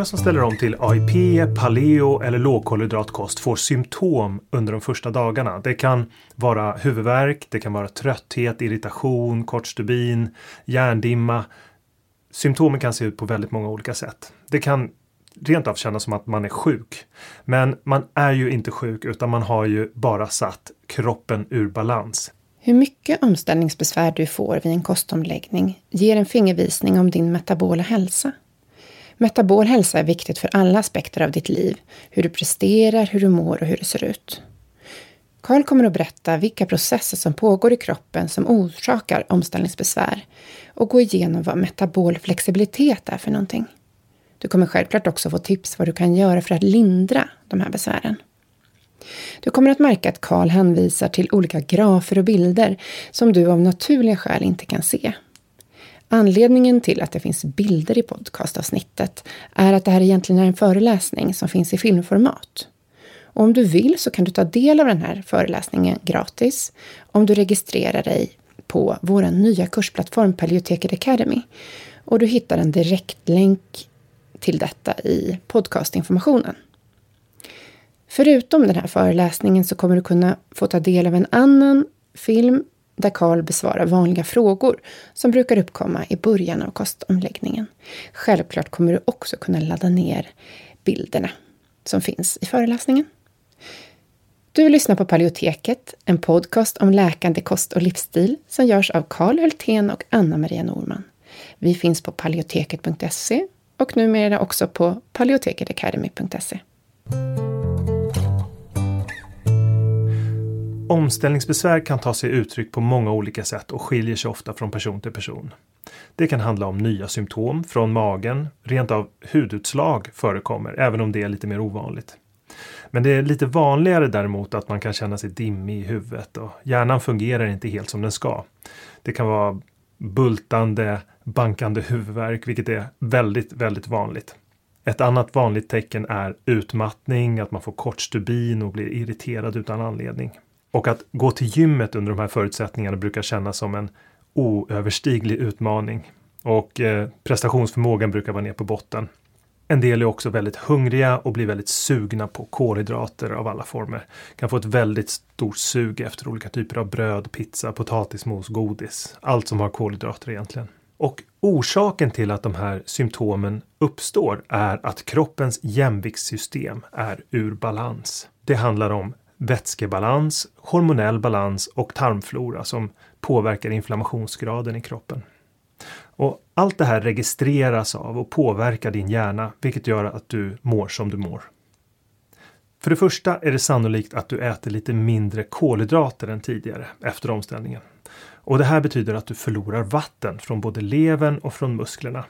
Många som ställer om till AIP, paleo eller lågkolhydratkost får symptom under de första dagarna. Det kan vara huvudvärk, det kan vara trötthet, irritation, kort stubin, hjärndimma. Symptomen kan se ut på väldigt många olika sätt. Det kan rent av kännas som att man är sjuk. Men man är ju inte sjuk utan man har ju bara satt kroppen ur balans. Hur mycket omställningsbesvär du får vid en kostomläggning ger en fingervisning om din metabola hälsa. Metabol hälsa är viktigt för alla aspekter av ditt liv. Hur du presterar, hur du mår och hur du ser ut. Karl kommer att berätta vilka processer som pågår i kroppen som orsakar omställningsbesvär och gå igenom vad metabol flexibilitet är för någonting. Du kommer självklart också få tips vad du kan göra för att lindra de här besvären. Du kommer att märka att Karl hänvisar till olika grafer och bilder som du av naturliga skäl inte kan se. Anledningen till att det finns bilder i podcastavsnittet är att det här egentligen är en föreläsning som finns i filmformat. Och om du vill så kan du ta del av den här föreläsningen gratis om du registrerar dig på vår nya kursplattform Paleoteket Academy. Och du hittar en direktlänk till detta i podcastinformationen. Förutom den här föreläsningen så kommer du kunna få ta del av en annan film där Karl besvarar vanliga frågor som brukar uppkomma i början av kostomläggningen. Självklart kommer du också kunna ladda ner bilderna som finns i föreläsningen. Du lyssnar på Paleoteket, en podcast om läkande kost och livsstil som görs av Karl Hultén och Anna-Maria Norman. Vi finns på paleoteket.se och numera också på paleoteketacademy.se. Omställningsbesvär kan ta sig uttryck på många olika sätt och skiljer sig ofta från person till person. Det kan handla om nya symptom från magen, rent av hudutslag förekommer, även om det är lite mer ovanligt. Men det är lite vanligare däremot att man kan känna sig dimmig i huvudet och hjärnan fungerar inte helt som den ska. Det kan vara bultande, bankande huvudvärk, vilket är väldigt, väldigt vanligt. Ett annat vanligt tecken är utmattning, att man får kort stubin och blir irriterad utan anledning. Och att gå till gymmet under de här förutsättningarna brukar kännas som en oöverstiglig utmaning. Och eh, prestationsförmågan brukar vara ner på botten. En del är också väldigt hungriga och blir väldigt sugna på kolhydrater av alla former. Kan få ett väldigt stort sug efter olika typer av bröd, pizza, potatismos, godis. Allt som har kolhydrater egentligen. Och orsaken till att de här symptomen uppstår är att kroppens jämviktssystem är ur balans. Det handlar om vätskebalans, hormonell balans och tarmflora som påverkar inflammationsgraden i kroppen. Och allt det här registreras av och påverkar din hjärna, vilket gör att du mår som du mår. För det första är det sannolikt att du äter lite mindre kolhydrater än tidigare efter omställningen. Och det här betyder att du förlorar vatten från både levern och från musklerna.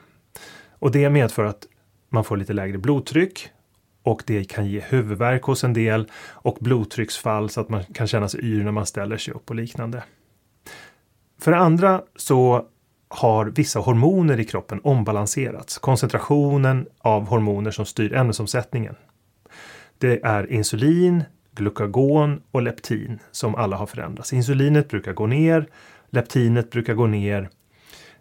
Och det medför att man får lite lägre blodtryck och det kan ge huvudvärk hos en del och blodtrycksfall så att man kan känna sig yr när man ställer sig upp och liknande. För det andra så har vissa hormoner i kroppen ombalanserats. Koncentrationen av hormoner som styr ämnesomsättningen. Det är insulin, glukagon och leptin som alla har förändrats. Insulinet brukar gå ner, leptinet brukar gå ner,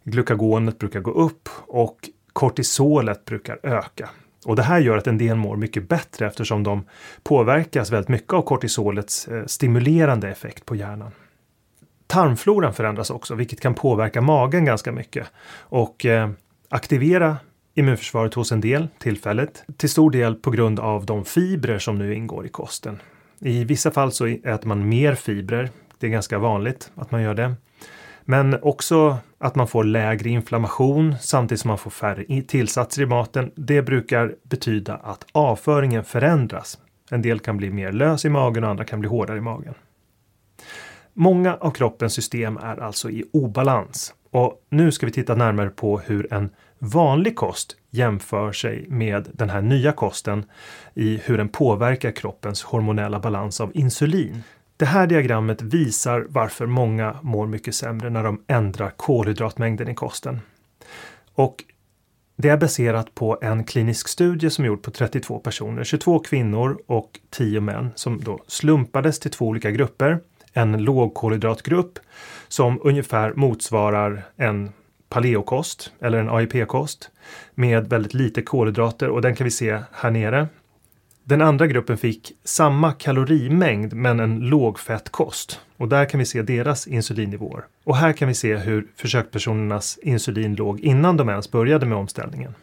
glukagonet brukar gå upp och kortisolet brukar öka. Och det här gör att en del mår mycket bättre eftersom de påverkas väldigt mycket av kortisolets eh, stimulerande effekt på hjärnan. Tarmfloran förändras också, vilket kan påverka magen ganska mycket och eh, aktivera immunförsvaret hos en del tillfälligt. Till stor del på grund av de fibrer som nu ingår i kosten. I vissa fall så äter man mer fibrer. Det är ganska vanligt att man gör det. Men också att man får lägre inflammation samtidigt som man får färre tillsatser i maten. Det brukar betyda att avföringen förändras. En del kan bli mer lös i magen och andra kan bli hårdare i magen. Många av kroppens system är alltså i obalans och nu ska vi titta närmare på hur en vanlig kost jämför sig med den här nya kosten i hur den påverkar kroppens hormonella balans av insulin. Det här diagrammet visar varför många mår mycket sämre när de ändrar kolhydratmängden i kosten. Och det är baserat på en klinisk studie som är gjord på 32 personer, 22 kvinnor och 10 män som då slumpades till två olika grupper. En lågkolhydratgrupp som ungefär motsvarar en paleokost eller en AIP-kost med väldigt lite kolhydrater och den kan vi se här nere. Den andra gruppen fick samma kalorimängd men en lågfettkost och där kan vi se deras insulinnivåer. Och här kan vi se hur försökspersonernas insulin låg innan de ens började med omställningen.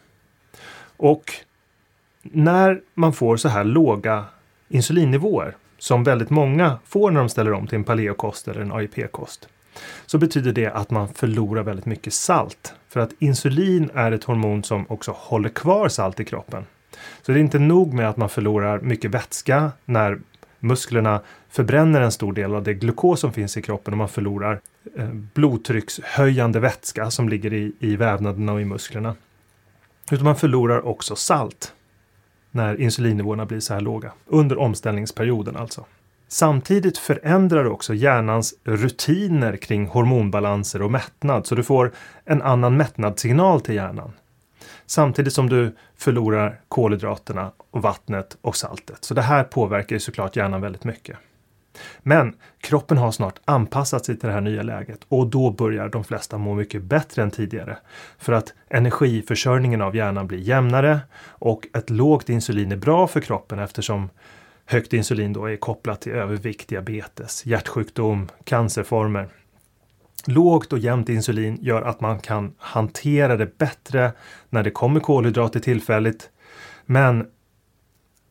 Och när man får så här låga insulinnivåer som väldigt många får när de ställer om till en paleokost eller en AIP-kost så betyder det att man förlorar väldigt mycket salt. För att insulin är ett hormon som också håller kvar salt i kroppen. Så det är inte nog med att man förlorar mycket vätska när musklerna förbränner en stor del av det glukos som finns i kroppen och man förlorar eh, blodtryckshöjande vätska som ligger i, i vävnaderna och i musklerna. Utan man förlorar också salt när insulinnivåerna blir så här låga. Under omställningsperioden alltså. Samtidigt förändrar du också hjärnans rutiner kring hormonbalanser och mättnad så du får en annan mättnadssignal till hjärnan. Samtidigt som du förlorar kolhydraterna och vattnet och saltet. Så det här påverkar ju såklart hjärnan väldigt mycket. Men kroppen har snart anpassat sig till det här nya läget och då börjar de flesta må mycket bättre än tidigare. För att energiförsörjningen av hjärnan blir jämnare och ett lågt insulin är bra för kroppen eftersom högt insulin då är kopplat till övervikt, diabetes, hjärtsjukdom, cancerformer. Lågt och jämnt insulin gör att man kan hantera det bättre när det kommer kolhydrater tillfälligt. Men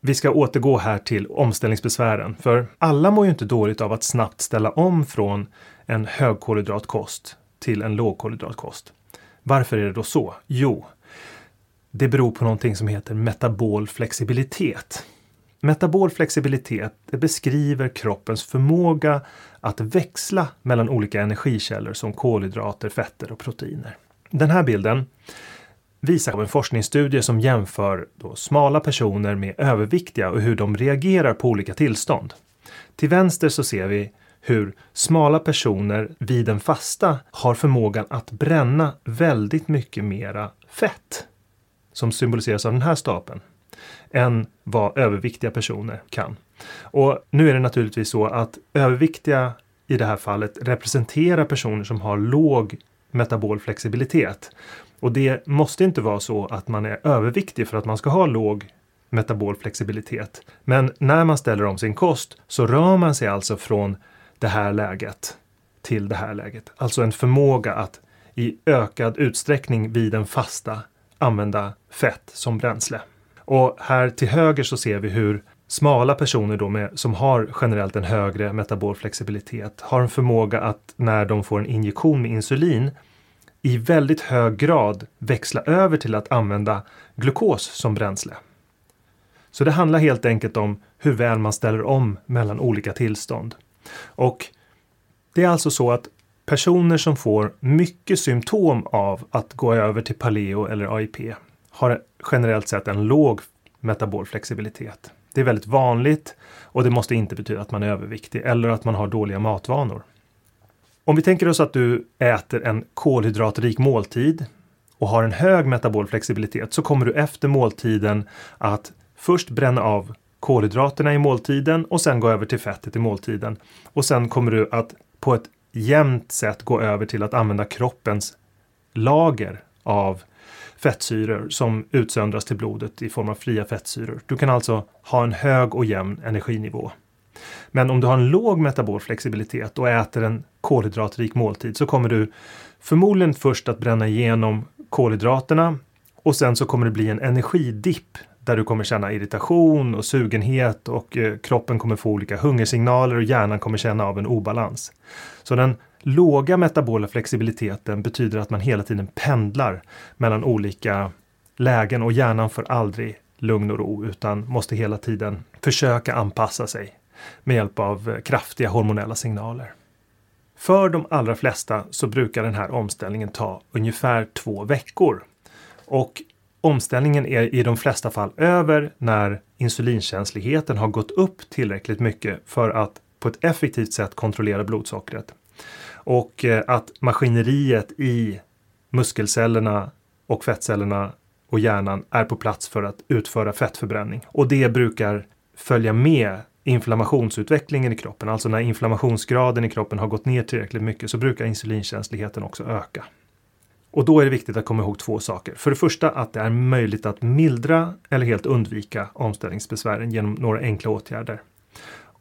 vi ska återgå här till omställningsbesvären, för alla mår ju inte dåligt av att snabbt ställa om från en högkolhydratkost till en lågkolhydratkost. Varför är det då så? Jo, det beror på någonting som heter metabol flexibilitet. Metabol flexibilitet beskriver kroppens förmåga att växla mellan olika energikällor som kolhydrater, fetter och proteiner. Den här bilden visar en forskningsstudie som jämför smala personer med överviktiga och hur de reagerar på olika tillstånd. Till vänster så ser vi hur smala personer vid en fasta har förmågan att bränna väldigt mycket mera fett som symboliseras av den här stapeln än vad överviktiga personer kan. Och nu är det naturligtvis så att överviktiga i det här fallet representerar personer som har låg metabol flexibilitet. Och det måste inte vara så att man är överviktig för att man ska ha låg metabol flexibilitet. Men när man ställer om sin kost så rör man sig alltså från det här läget till det här läget. Alltså en förmåga att i ökad utsträckning vid en fasta använda fett som bränsle. Och här till höger så ser vi hur smala personer då med, som har generellt en högre metabol flexibilitet har en förmåga att när de får en injektion med insulin i väldigt hög grad växla över till att använda glukos som bränsle. Så det handlar helt enkelt om hur väl man ställer om mellan olika tillstånd. Och det är alltså så att personer som får mycket symptom av att gå över till paleo eller AIP har generellt sett en låg metabol flexibilitet. Det är väldigt vanligt och det måste inte betyda att man är överviktig eller att man har dåliga matvanor. Om vi tänker oss att du äter en kolhydratrik måltid och har en hög metabol flexibilitet så kommer du efter måltiden att först bränna av kolhydraterna i måltiden och sen gå över till fettet i måltiden. Och sen kommer du att på ett jämnt sätt gå över till att använda kroppens lager av fettsyror som utsöndras till blodet i form av fria fettsyror. Du kan alltså ha en hög och jämn energinivå. Men om du har en låg metabol flexibilitet och äter en kolhydratrik måltid så kommer du förmodligen först att bränna igenom kolhydraterna och sen så kommer det bli en energidipp där du kommer känna irritation och sugenhet och eh, kroppen kommer få olika hungersignaler och hjärnan kommer känna av en obalans. Så den låga metabola flexibiliteten betyder att man hela tiden pendlar mellan olika lägen och hjärnan får aldrig lugn och ro utan måste hela tiden försöka anpassa sig med hjälp av eh, kraftiga hormonella signaler. För de allra flesta så brukar den här omställningen ta ungefär två veckor. Och omställningen är i de flesta fall över när insulinkänsligheten har gått upp tillräckligt mycket för att på ett effektivt sätt kontrollera blodsockret. Och eh, att maskineriet i muskelcellerna och fettcellerna och hjärnan är på plats för att utföra fettförbränning. Och det brukar följa med inflammationsutvecklingen i kroppen. Alltså när inflammationsgraden i kroppen har gått ner tillräckligt mycket så brukar insulinkänsligheten också öka. Och då är det viktigt att komma ihåg två saker. För det första att det är möjligt att mildra eller helt undvika omställningsbesvären genom några enkla åtgärder.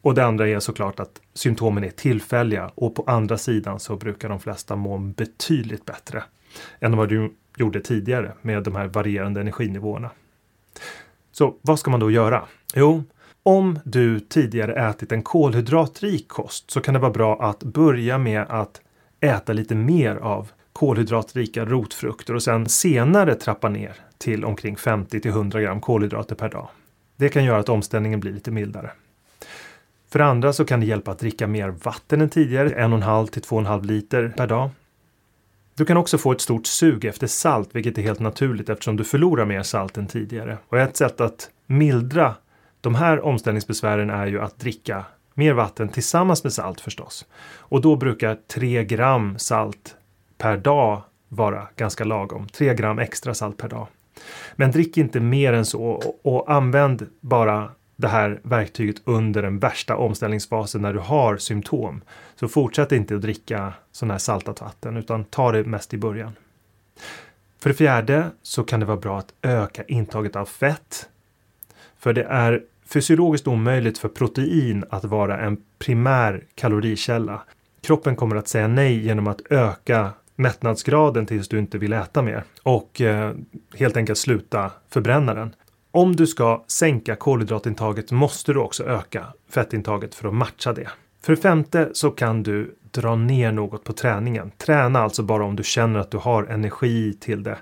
Och det andra är såklart att symptomen är tillfälliga och på andra sidan så brukar de flesta må betydligt bättre än vad du gjorde tidigare med de här varierande energinivåerna. Så vad ska man då göra? Jo, om du tidigare ätit en kolhydratrik kost så kan det vara bra att börja med att äta lite mer av kolhydratrika rotfrukter och sen senare trappa ner till omkring 50 till 100 gram kolhydrater per dag. Det kan göra att omställningen blir lite mildare. För det andra så kan det hjälpa att dricka mer vatten än tidigare, 1,5 till 2,5 liter per dag. Du kan också få ett stort sug efter salt, vilket är helt naturligt eftersom du förlorar mer salt än tidigare. Och ett sätt att mildra de här omställningsbesvären är ju att dricka mer vatten tillsammans med salt förstås. Och då brukar 3 gram salt per dag vara ganska lagom. 3 gram extra salt per dag. Men drick inte mer än så och använd bara det här verktyget under den värsta omställningsfasen när du har symptom. Så fortsätt inte att dricka sån här saltat vatten utan ta det mest i början. För det fjärde så kan det vara bra att öka intaget av fett. För det är fysiologiskt omöjligt för protein att vara en primär kalorikälla. Kroppen kommer att säga nej genom att öka mättnadsgraden tills du inte vill äta mer och eh, helt enkelt sluta förbränna den. Om du ska sänka kolhydratintaget måste du också öka fettintaget för att matcha det. För det femte så kan du dra ner något på träningen. Träna alltså bara om du känner att du har energi till det.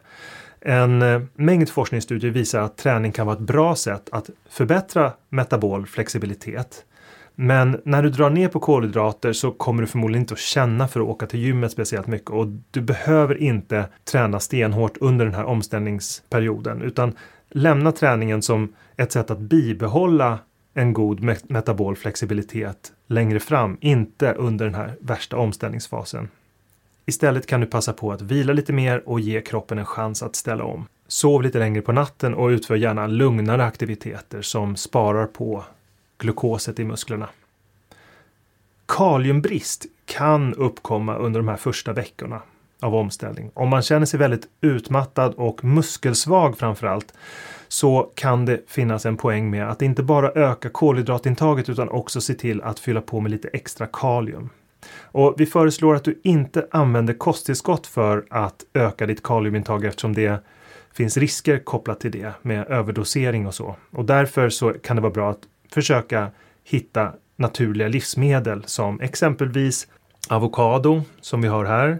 En eh, mängd forskningsstudier visar att träning kan vara ett bra sätt att förbättra metabol flexibilitet. Men när du drar ner på kolhydrater så kommer du förmodligen inte att känna för att åka till gymmet speciellt mycket och du behöver inte träna stenhårt under den här omställningsperioden utan lämna träningen som ett sätt att bibehålla en god metabol flexibilitet längre fram, inte under den här värsta omställningsfasen. Istället kan du passa på att vila lite mer och ge kroppen en chans att ställa om. Sov lite längre på natten och utför gärna lugnare aktiviteter som sparar på glukoset i musklerna. Kaliumbrist kan uppkomma under de här första veckorna av omställning. Om man känner sig väldigt utmattad och muskelsvag framförallt så kan det finnas en poäng med att inte bara öka kolhydratintaget utan också se till att fylla på med lite extra kalium. Och vi föreslår att du inte använder kosttillskott för att öka ditt kaliumintag eftersom det finns risker kopplat till det med överdosering och så. Och därför så kan det vara bra att försöka hitta naturliga livsmedel som exempelvis avokado som vi har här.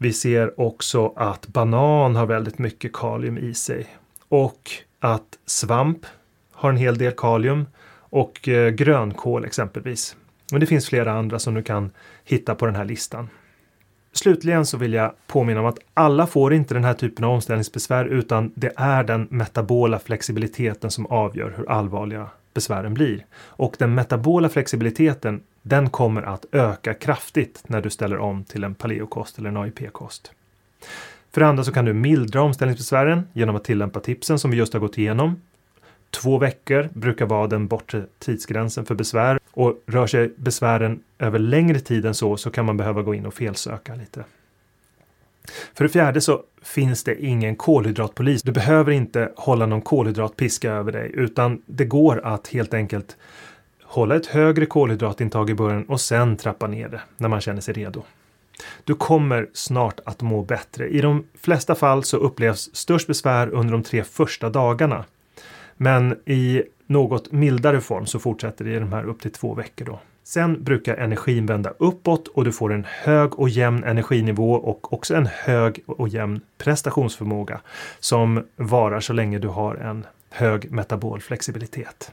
Vi ser också att banan har väldigt mycket kalium i sig och att svamp har en hel del kalium och eh, grönkål exempelvis. Men det finns flera andra som du kan hitta på den här listan. Slutligen så vill jag påminna om att alla får inte den här typen av omställningsbesvär utan det är den metabola flexibiliteten som avgör hur allvarliga besvären blir. Och den metabola flexibiliteten den kommer att öka kraftigt när du ställer om till en paleokost eller en AIP-kost. För det andra så kan du mildra omställningsbesvären genom att tillämpa tipsen som vi just har gått igenom. Två veckor brukar vara den bortre tidsgränsen för besvär och rör sig besvären över längre tid än så så kan man behöva gå in och felsöka lite. För det fjärde så finns det ingen kolhydratpolis. Du behöver inte hålla någon kolhydratpiska över dig utan det går att helt enkelt hålla ett högre kolhydratintag i början och sen trappa ner det när man känner sig redo. Du kommer snart att må bättre. I de flesta fall så upplevs störst besvär under de tre första dagarna. Men i något mildare form så fortsätter det i de här upp till två veckor då. Sen brukar energin vända uppåt och du får en hög och jämn energinivå och också en hög och jämn prestationsförmåga som varar så länge du har en hög metabol flexibilitet.